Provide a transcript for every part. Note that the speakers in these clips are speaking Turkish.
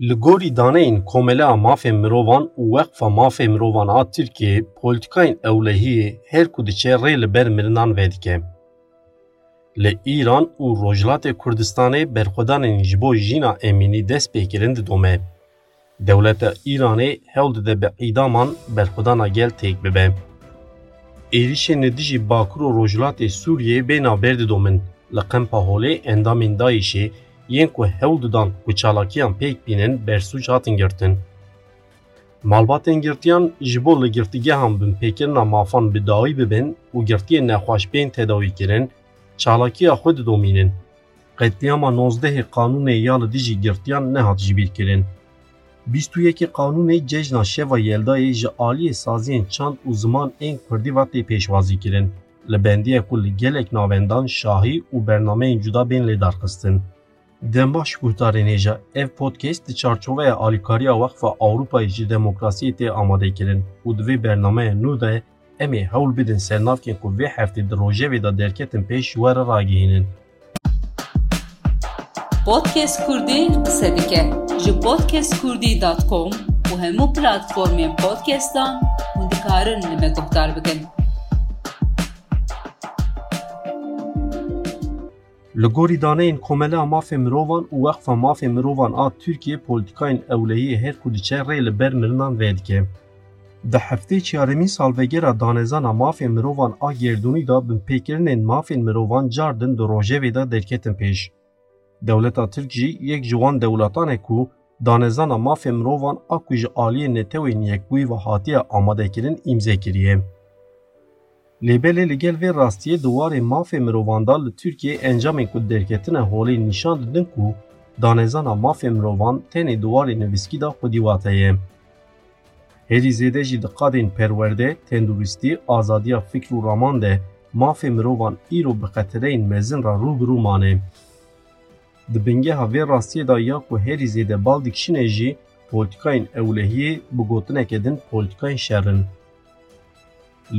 Li gorî daneyên Komeleya Mafên Mirovan û Weqfa Mafê Mirovan a Tirkiyeyê polîtikayên ewlehiyê her ku diçe rê li ber mirinan vedike. Li Îran û Rojhilatê Kurdistanê berxwedanên ji bo jîna emînî dest pêkirin didome. Dewleta Îranê hewl dide bi îdaman berxwedana gel têk bibe. Êrişên li dijî Bakur û Rojhilatê Sûriyê bêhna berdidomin li yên ku hewl didan ku çalakiyan pêk bînin bersûc hatin girtin. Malbatên girtiyan ji bo li girtîgehan binpêkirina mafan bi dawî bibin û girtiyên nexweşbên tedawîkirin, çalakiya xwe didomînin. Qetliyama nozdehê qanûnê ya li dijî girtiyan nehat jibîrkirin. Bîst û yekê qanûnê cejna şeva Yeldayê ji aliyê saziyên çand û ziman ên Kurdî ve tê pêşwazî kirin. Li bendiye ku li gelek navendan şahî û bernameyên cuda bên lê. Dembaş guhdarên hêja ev podcast di çarçoveya alîkariya Weqfa Awropayê ji demokrasiyê tê amadekirin û di vê bernameya nû de em ê hewl bidin sernavkên ku vê heftê di rojevê de derketin pêş ji we re ragihînin. Podcast Kurdî qise dike ji podcastkurdî.com û hemû platformên podcastan hûn dikarin li me guhdar bikin. Li gorî daneyên Komeleya Mafê Mirovan û Weqfa Mafê Mirovan a Tirkiye polîtikayên ewlehiyê her ku diçe rê li ber mirinan vedike. Di heftê çaremîn salvegera danezana mafên mirovan a gerdûnî da binpêkirinên mafên mirovan car din di rojevê de derketin pêş. Dewleta Tirk jî yek ji wan dewletan e ku danezana mafên mirovan a ku ji aliyê netewên yekbûyî ve hatiye amadekirin îmze kiriye. Lêbelê li gel vê rastiyê di warê mafê mirovan da li Tirkiye encamên ku derketine holê nîşan didin ku danezana mafê mirovan tenê di warê nivîskî da xwedî wateye. Herî zêde jî di qadên perwerde, tenduristî, azadiya fikr û raman de mafê mirovan îro bi xetereyên mezin re rûbirû mane. Di bingeha vê rastiyê da ya ku herî zêde bal dikişîne jî polîtikayên ewlehiyê bi gotineke din polîtikayên şerrin.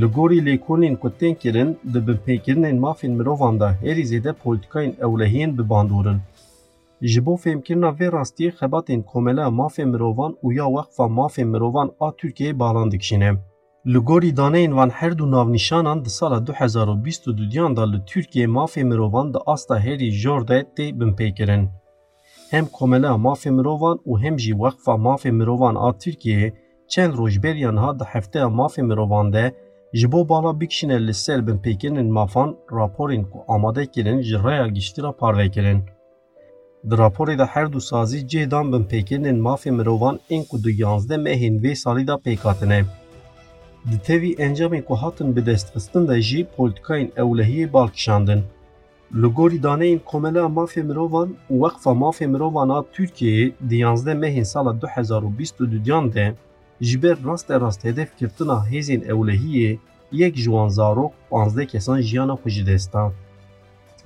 Li gorî lêkolîn ku tên kirin di binpêkirinên mafên mirovan da herî zêde polîtikayên ewlehiyên bibandorin. Ji bo fêmkirina vê rastiyê xebatên Komeleya Mafê Mirovan û ya Weqfa Mafê Mirovan a Tirkiyeyê balan dikişîne. Li gorî daneyên van her du navnîşanan di sala 2022 da li Tirkiye mafê mirovan di asta herî jor de tê binpêkirin. Hem Komeleya Mafê Mirovan û hem jî Weqfa Mafê Mirovan a Tirkiyeyê çend rojberiya niha di hefteya mafê mirovan de ji bo bala bikişîne li ser binpêkirinên mafan raporên ku amade kirin ji rêya giştîra parve kirin. Di raporê de her du sazî cih dan binpêkirinên mafê mirovan ên ku du yanzde mehên vê salî da pêkhatine. Di tevî encamên ku hatin bi destxistin de jî polîtikayên ewlehiyê balkişandin. Li gorî Komeleya Mafê Mirovan û Weqfa Mafê Mirovan a Tirkiyeyê sala 2022 de جبر راست راست هدف کرتنا هزین اولهیه یک جوانزارو زارو پانزده کسان جیانا خوش دستان.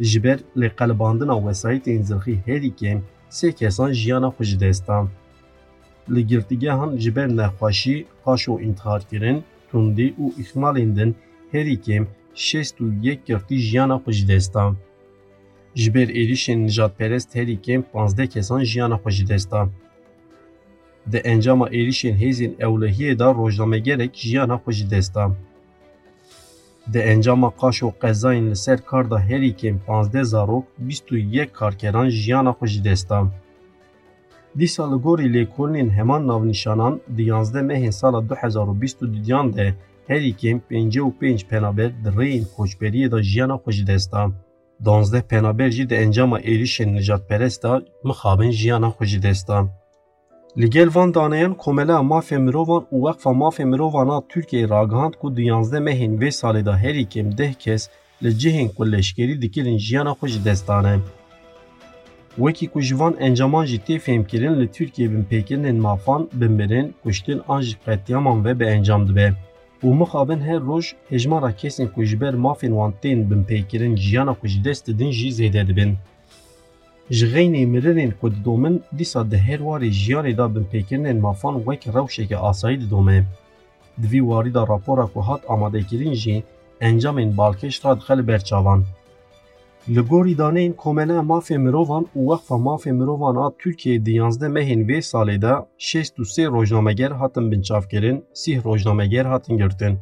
جبر لقلباندنا وسایت انزرخی هدی کم سه کسان جیانا خوش دستان. لگرتگه هن جبر نخواشی خاشو انتخار کرن تندی او اخمال اندن هدی کم شست و گرتی جیانا خوش دستان. جبر ایریش نجات پرست هریکم کم پانزده کسان جیانا خوش دستان. د انجام ایریشین هیزین اولهی دا روزنامه گرک جیانا خوش دستم. د انجام قاش و قزاین لسر کار دا هری کم پانزده زارو بیستو یک کار جیانا خوش دستم. دی سال گوری لیکولنین همان نو نشانان دی یانزده مهن سال 2020 هزار و بیستو ده هری کم پینجه و پینج پنابر در رین خوشبری دا جیانا خوش دستم. دانزده پنابر جی ده انجام ایریشین نجات پرست دا مخابن جیانا خوش دستم. Li gel van daneyan Komeleya Mafê Mirovan û Weqfa Mafê Mirovan a Tirkiyeyê ragihand ku di yanzdeh mehên vê salê da herî kêm deh kes li cihên ku leşkerî dikirin jiyana xwe ji destan e. Wekî ku ji van encaman jî tê fêmkirin li Tirkiye binpêkirinên mafan, binmirin, kuştin an ji qetiyaman ve bi encam dibe. û mixabin her roj hejmara kesên ku ji ber mafên wan tên binpêkirin jiyana xwe dest jî. Ji xeynê mirinên ku didomin dîsa di her warê jiyanê da binpêkirinên mafan wek rewşeke asayî didome. Di vî warî da rapora ku hat amadekirin jî encamên balkêş ra dixe li ber çavan. Li gorî daneyên Komeleya Mafê Mirovan û Wexfa Mafê Mirovan a Tirkiyeyê di yanzdeh mehên vê salê de şêst û sê rojnameger hatin binçavkirin, sîh rojnameger hatin girtin.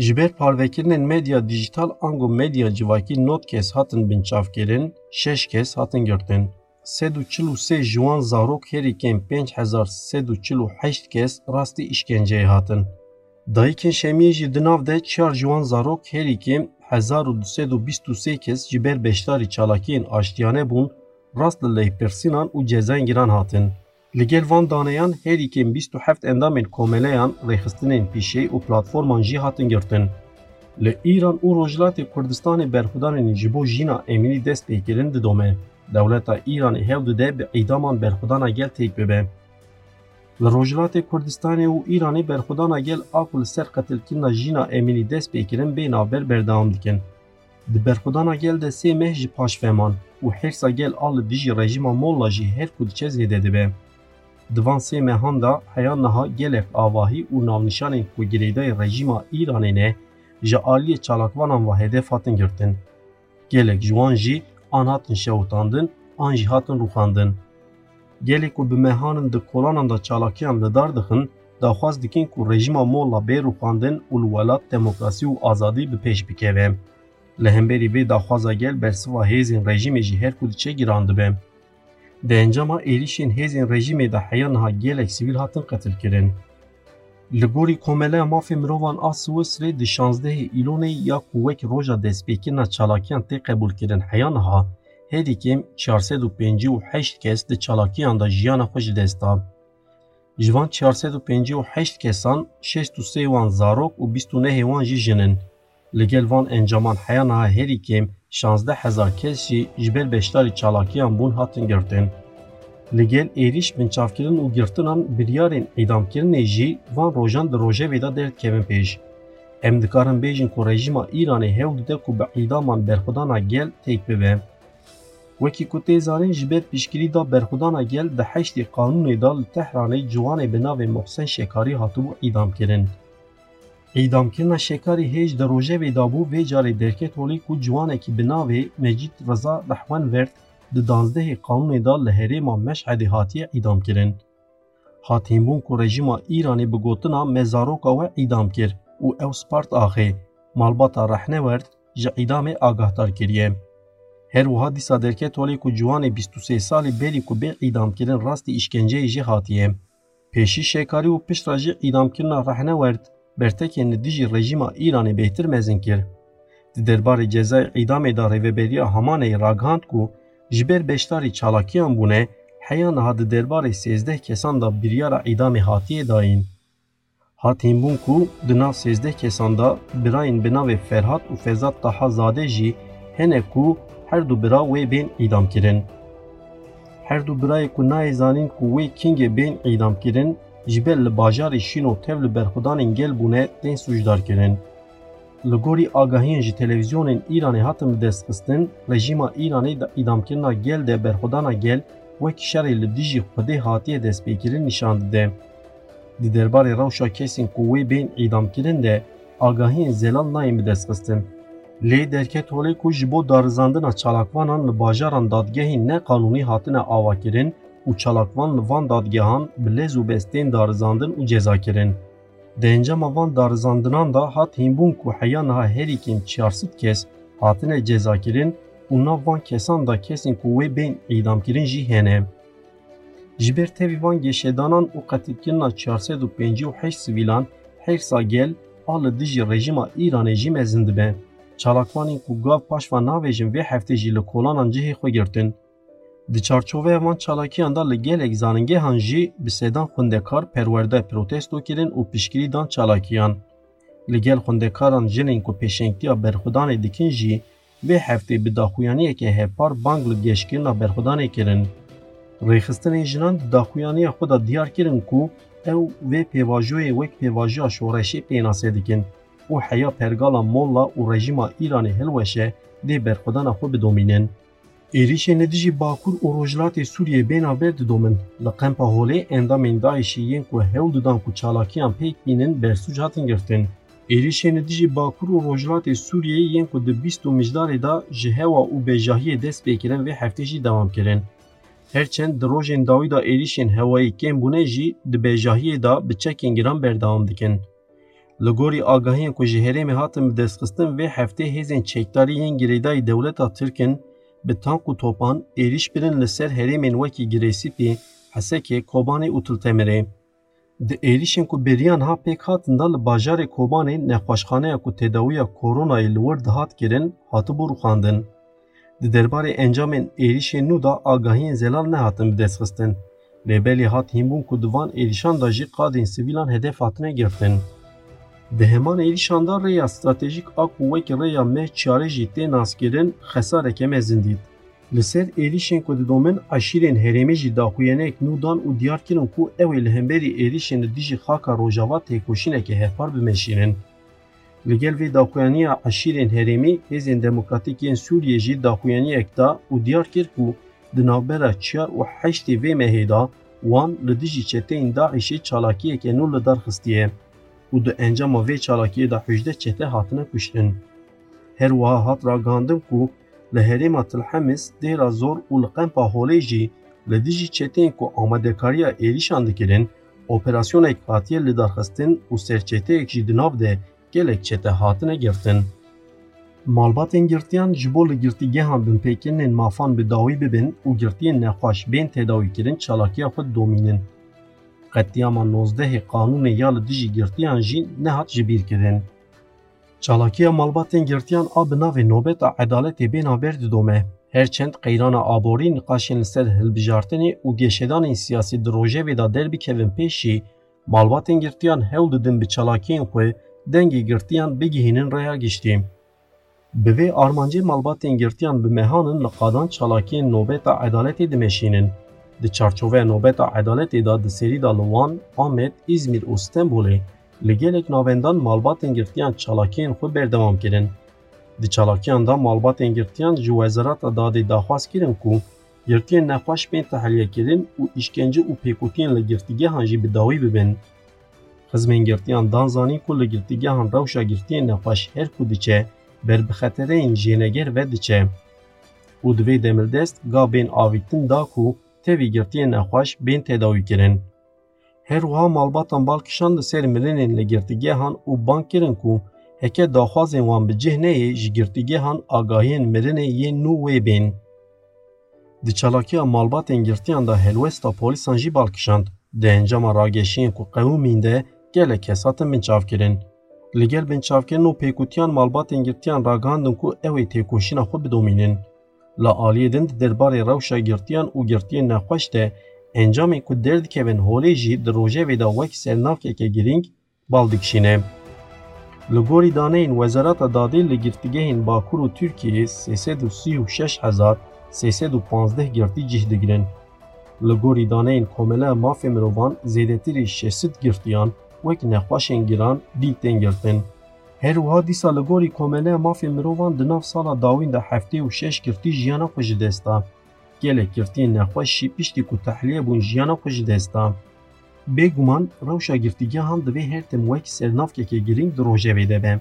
Ջբեր Փարվեկիրն են մեդիա դիջիտալ անգո մեդիա ջվակի նոտ կես հատն բնչավկերեն շեշ կես հատն գրտեն Սեդու չլու սե Ժուան Զարոկ հերիկեն 5000 սեդու չլու 8 կես ռաստի իշկենջեի հատն Դայքեն շեմիեջի դնավ դե չար Ժուան Զարոկ հերիկեն 1223 կես ջբեր բեշտարի չալակին աշտիանե բուն ռաստ լեյ պերսինան ու ջեզան գիրան հատն Li gel van daneyan herîkên 27 endamên komeleyan rêxistinên pîşê û platforman jî hatin girtin. Li İran û Rojhilatê Kurdistanê berxudanên ji bo jîna emînî dest pêkirin didome. Dewleta Îranê hew dide bi îdaman berxudana gel têk bibe. Li Rojhilatê Kurdistanê û Îranê berxudana gel a ku li ser qetilkirina jîna emînî dest pêkirin bê navber berdewam dikin. Di berxudana gel de sê meh ji paşveman û hêrsa gel a li dijî rejima molla jî her ku diçe zêde dibe. Di van sê mehan da heya niha gelek avahî û navnîşanên ku girêdayê rejîma Îranê ne ji aliyê çalakvanan ve hedef hatin girtin. Gelek ji wan jî an hatin şewitandin, an jî hatin rûxandin. Gelek ku bi mehanin di kolanan da çalakiyan li dar dixin, daxwaz dikin ku rejima molla bê rûxandin û li welat demokrasî û azadî bi pêş bikeve. Li hemberî vê daxwaza gel bersiva hêzên د انجام êrişên hêzên rejîmê de heya niha gelek sivîl hatin qetil kirin. Li gorî komeleya mafê mirovan a Swîsrê di şanzdehê îlonê ya ku wek roja destpêkirina çalakiyan tê qebûl kirin heya niha, herî kêm çarsed û pêncî û heşt kes di çalakiyan da jiyana xwe ji dest da. Ji van çarsed û pêncî û heşt kesan, şeşt û sê wan zarok û bîst û nehê wan jî jin in. Li gel van encaman heya niha herî kêm 16 هزار کسی جبل بشتاری چالاکیان بون هاتن گرتن. لگل ایریش بنچافکرین و گرتنان بریارین ایدامکرین جی وان روژان در روژه ویدا درد کمین پیش. Em dikarin bêjin ku rejima Îranê hewl dide ku bi îdaman berxudana gel têk bibe. Wekî ku tê zarên ji ber piştgirî da berxudana gel di heştê qanûnê da li Tehranê ciwanê bi navê Mohsen Şekarî hatibû. Îdamkirina Şekarî hêj di rojevê da bû vê carê derket holî ku ciwanekî bi navê Mecîd Reza Rehwenverd di danzdehê qanûnê da li herêma Meşhedê hatiye îdamkirin. Hatînbûn ku rejîma Îranê bi gotina mezaroka we îdam kir û ew spart axê, malbata Rehnewerd ji îdamê agahdar kiriye. Her wiha dîsa derket holê ku ciwanê 23 salî berî ku bê îdamkirin rastî îşkenceyê jî hatiye. Pêşî şekarî û piştra jî îdamkirina Rehnewerd bertekên li dijî rejîma Îranê bêhtir mezin kir. Di derbarê cezayê îdamê da rêveberiya Hamaneyê ragihand ku ji ber beşdarî çalakiyan bûne heya niha di derbarê sêzdeh kesan da biryara îdamê hatiye dayîn. Hatînbûn ku di nav sêzdeh kesan da birayên bi navê Ferhat û Fezat Taha Zade jî hene ku her du bira wê bên îdamkirin. Her du birayê ku nayê zanîn ku wê kingê bên îdamkirin ji ber li bajarê şîn û tev li berxudanên gel bûne tên sûcdarkirin. Li gorî agahiyên ji televizyonên Îranê hatin destxistin, rejîma Îranê de îdamkirina gel de berxudana gel wek şerê li dijî Xwedê hatiye destpêkirin nîşan dide. Di derbarê rewşa kesên ku wê bên îdamkirin de agahiyên zelal nayên bi destxistin. Lê derket holê ku ji bo darizandina çalakvanan li bajaran dadgehên neqanûnî hatine avakirin û çalakvan li van dadgehan bi lez û bestên darizandin û cezakirin. Di encama van darizandinan da hat hînbûn ku heya niha herîkên çarsît kes hatine cezakirin û nav van kesan da kesên ku wê bên îdamkirin jî hene. Ji ber tevî van geşedanan û qetilkirina çarsed û pêncî û heşt sivîlan hersa gel a li dijî rejîma Îranê jî mezin dibe. Çalakvanên ku gav paş ve navêjin vê heftê jî li kolanan cihê xwe girtin. Di çarçoveya van çalakiyan da li gelek zanîngehan jî bi sedan xwendekar perwerde protesto kirin û piştgirî dan çalakiyan. Li gel xwendekaran jinên ku pêşengtiya berxudanê dikin jî vê heftê bi daxuyaniyekê hevpar bang li geşkirina berxudanê kirin. Rêxistinên jinan di daxuyaniya xwe da diyar kirin ku ew vê pêvajoyê wek pêvajiya şoreşê pênasê dikin û heya pergala molla û rejîma Îranê hilweşe dê berxudana xwe bidomînin. Êrişê nedijî Bakur û Rojhilatê Sûriyê bênaber didomin. Li Qempa Holê endamên Daişî yên ku hewl didan ku çalakiyan pêk bînin bersûc hatin girtin. Êrişên dijî Bakur û Rojhilatê Sûriyeyê yên ku di bîst û mijdarê da ji hewa û bêjahiyê dest pêkirin vê heftê jî dewam kirin. Herçend di rojên dawî da êrişên hewayî kêm bûne jî di da bi giran berdewam dikin. Li gorî ku ji herêmê hatin bi destxistin vê heftê hêzên çekdarî yên girêdayî dewleta bi tank û topan êriş birin li ser herêmên wekî Girêsîpê, Hesekê, Kobanê û Tultemirê. Di êrişên ku beriyan ha pêk hatin da li bajarê Kobanê nexweşxaneya ku têdawiya koronayê li wir dihat kirin hatibû rûxandin. Di derbarê encamên êrişên nû da agahiyên zelal nehatin bi destxistin. Lêbelê hat hînbûn ku di van êrişan da jî qadên sivîlan hedef hatine girtin. دهمان همان ایل شاندار ریا استراتیجیک آق بوه که ریا مه چاره جیتی ناسکرین خساره که مه لسر ایل شنکو دی دومن اشیرین هرمی جی داخوینه اک نو دان او دیار کنون کو اوی لهمبری ایل شنو دیجی خاکا روژاوا تیکوشینه که هفار بمشینن. لگل وی داخوینی اشیرین هرمی هزین دموکراتیکی این سوریه جی داخوینی اکتا او دیار کر کو دنابرا چیار و حشتی وی مهیدا وان لدیجی چتین دا ایشی چالاکی اکنون لدار خستیه. Û di encama vê çalakiyê da hejde çete hatine kuştin. Her wiha hat ragandin ku li herêma Tilhemis dêra zor û li qempa holê jî li dijî çeteyên ku amadekariya êrişan dikirin, operasyonek hatiye li darxistin û serçeteyek jî di nav de gelek çete hatine girtin. Malbatên girtiyan ji bo li girtîgehan binpêkirinên mafan bi dawî bibin û girtiyên nexweş bên tedawîkirin çalakiya xwe domînin. قتیاما 19 قانون یال دیجی گرتیان جین نهات جبیر کردن. چالاکی مالباتین گرتیان آب ناو نوبت عدالت بینا برد دومه. هرچند قیران آبوری نقاشین سر هلبجارتنی و گشدان سیاسی دروژه ویدا دربی کوین پیشی مالباتین گرتیان هول دیدن به چالاکین خوی دنگی گرتیان بگیهینن رایا گشتیم. به وی آرمانجی مالباتین گرتیان به مهانن لقادان چالاکین نوبت عدالتی دمشینن. Di çarçoveya nobeta edaletê da di serî da li Wan, Amed, İzmir û Stenbolê li gelek navendan malbatên girtiyan çalakiyên xwe berdewam kirin. Di çalakiyan da malbatên girtiyan ji Wezarata Dadê daxwaz kirin ku girtiyên nexweş bên tehliyekirin û îşkence û pêkutiyên li girtîgehan jî bi dawî bibin. Xizmên girtiyan dan zanîn ku li girtîgehan rewşa girtiyên nexweş her ku diçe ber bi xetereyên jêneger ve diçe. û di vê demirdest ga bên avîtin da ku tevî girtiyên nexweş bên tedawî kirin. Her wiha malbatan balkişan di ser mirinên li girtîgehan û bank kirin ku heke daxwazên wan bi cih neyê ji girtîgehan agahiyên mirinê yên nû wê bên. Di çalakiya malbatên girtiyan da helwesta polîsan jî balkişand. Di encama rageşiyên ku qewimîn de gelek kes hatin binçavkirin. Li gel binçavkirin û pêkutiyan malbatên girtiyan ragihandin ku ew ê têkoşîna xwe bidomînin. لا آلی دند در بار روشا گرتیان او گرتی نخوش ده انجامی که درد که ون هولی جی در روژه ویدا وک سرنافکه که گیرینگ بالدکشینه. لگوری دانه این وزارات دادی لگرتگه این باکور و ترکیه سی سی دو سی و شش هزار سی سی دو پانزده گرتی جیه دگرن. لگوری دانه این کامله مافی زیده تیری گرتیان وک نخوش گرتن. هێروها دی سال گوری کومنه مافی مرۆڤان دناف سالا داوین دا هفته و شش گرتی ژیانە خۆش دەستا گەلێک گرتی نەخۆشی پشتی و تەحلیە بوون ژیانە خۆش دەستا بێگومان ڕەوشە گرتیگە هەم دەبێ که وەک سەرنافکێکی گرنگ درۆژەوێ دەبێ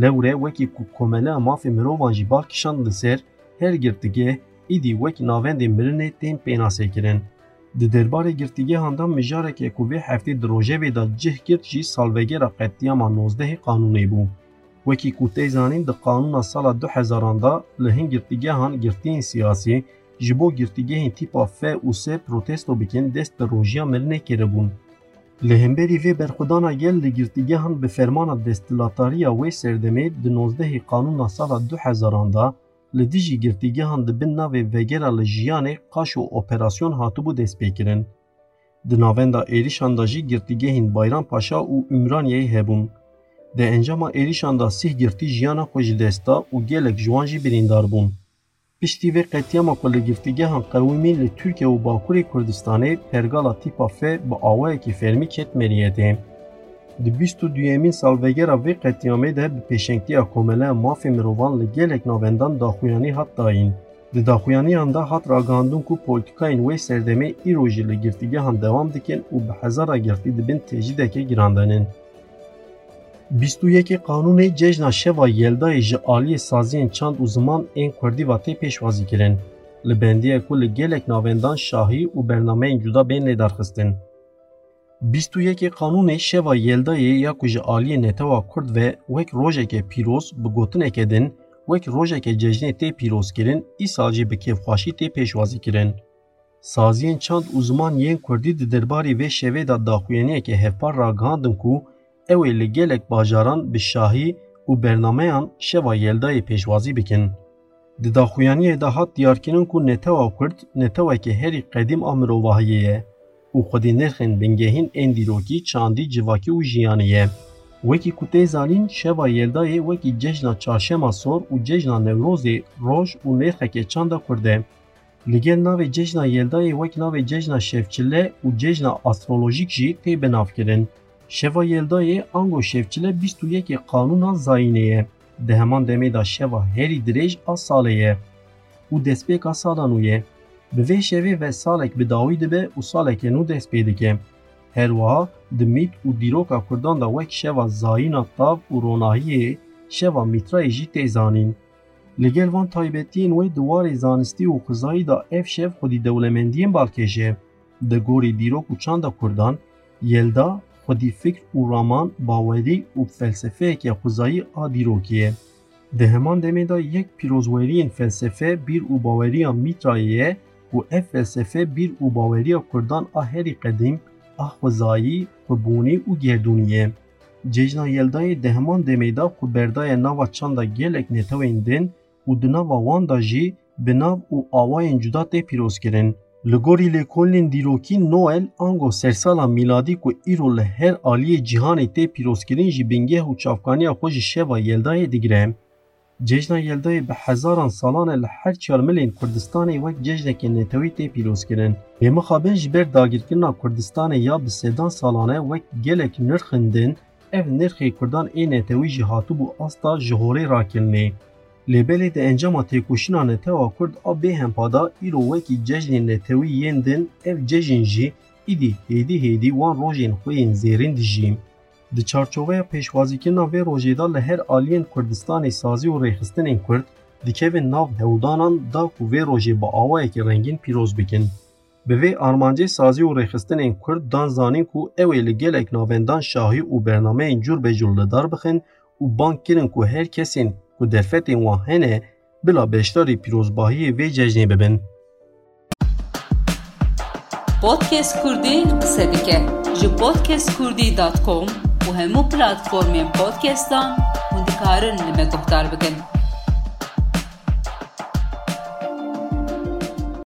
لەورێ وەکی کو کومنه مافی مرۆڤان جی هر دەسەر هەر گرتگێ ئیدی ناوند مرنه مرنێ پیناسه گرین. د دربار ګرتګي هاندام مجاره کې کوې هفته دروژه وې د جه کې چې سالوګي را قطیا ما 19 قانوني بو وکی کوته ځانین د قانون سال 2000 دا له هین هان ګرتین سیاسي جبو ګرتګي هین ټیپ اف ف او س پروټست او بکین د دروژه ملنه کېره بو له هم بری د ګرتګي هان به فرمان د استلاتاریا وې سردمه د 19 قانون سال 2000 دا li dijî girtîgehan dibin navê vegera li jiyanê qaş û operasyon hatibû destpêkirin. Di navenda êrişan da jî girtîgehên Bayrampaşa û Ümraniyeyê hebûn. Di encama êrişan da sih girtî jiyana xwe ji dest da û gelek ji wan jî birîndar bûn. Piştî vê qetiyama ku li girtîgehan qewîmî li Tirkiye û Bakurê Kurdistanê pergala tîpa F bi awayekî fermî ket meriyetê. Di bîst û duyemîn salvegera vê qetiyamê de bi pêşengtiya komeleya mafê mirovan li gelek navendan daxuyanî hat dayîn. Di daxuyaniyan da hat ragandin ku polîtikayên wê serdemê îro jî li girtîgehan devam dikin û bi hezara girtî dibin têjidekê girandanên. 21 قانون جشن شوا یلدا ژ عالی سازین چند و زمان این کردی و تی پیشوازی کرن لبندیه کل گلک ناوندان شاهی و برنامه جدا بین درخستن. 21 قانون شوا یلدای یا کوج آلی نتوا کرد و وک روژه که پیروز بگوتن اکدن وک روژه که ججنه تی پیروز کرن ای ساجی به کفخاشی تی پیشوازی کرن. سازین چند uzman یین کردی دی درباری و شوی دا داخوینی که هفپار را گاندن کو اوی لگلک باجاران به شاهی و برنامه ان شوا یلدای پیشوازی بکن. Di daxuyaniye de hat diyarkinin ku netewa kurd, netewa ki herî qedim a mirovahiye ye û xwedî nirxên bingehîn ên dîrokî, çandî, civakî û jiyanî ye. Wekî ku tê zanîn şeva yeldayê wekî cejna çarşema sor û cejna Newrozê roj û nêrxeke çanda Kurd e. Li gel navê cejna yeldayê wek navê cejna şevçile û cejna astrolojîk jî tê binavkirin. Şeva yeldayê ango şevçile 21 qanûna zayînê ye. Di heman demê da şeva herî dirêj a salê ye û destpêka sala nû ye. به وی شوی و سالک به داوید به او سالک نو دست پیده که هر وحا دمیت و دیروکا کردان دا وک شوا زاین اطاب و روناهی شوا میترای جی تیزانین لگل وان تایبتین وی دوار زانستی و قضایی دا اف شو خودی دولمندین بالکشه دا گوری دیروک و چاند کردان یلدا خودی فکر و رامان باویدی و فلسفه که قضایی آدیروکیه. دهمان ده همان دمیده یک پیروزویری این فلسفه بیر و باوریان میتراییه û felsefe bîr û baweriya Kurdan a herî qedîm, a xwizayî, xwebûnî û gerdûnî ye. Cejna Yeldayê di heman demê da ku berdaya nava çanda gelek netewên din û di nava wan da jî bi nav û awayên cuda tê pîrozkirin. Li gorî lêkolên dîrokî Noel ango sersala mîladî ku îro li her aliyê cîhanê tê pîrozkirin jî bingeh û şeva Yeldayê digire. جێژنا یلدای بە حەزاران ساڵانە لە هەر چار ملین کوردستانی وەک جێژنێکی نێتەوەی تێ پیرۆزکردن بێمەخابن ji ber dagirkirina Kurdistanê ya bi sêdan salane wek gelek nirxindin ev nirxê Kurdan ê netewî jî hatibû asta ji horê rakirinê. Lêbelê de encama têkoşîna netewa Kurd a bêhempada îro wekî cejnên netewî yên din ev cejin jî îdî hêdî hêdî wan rojên xuyên zêrin dijîm. در چارچوبه پیشوازی که نوی روژیدا لحر آلی این کردستان سازی و ریخستن این کرد دی که وی نو هودانان دا که وی روژی با آوائی که رنگین پیروز بکن. به وی آرمانجی سازی و رخستن این کرد دان زانین که اوی لگیل اکنابندان شاهی و برنامه این جور به جلده دار بخن و بان کرن که هر کسین که دفت این واهنه بلا بشتاری پیروز باهی وی ججنی ببن. پودکست کردی قصدی که جو پودکست کردی دات کم û hemû platformên podcastan hûn dikarin li bikin.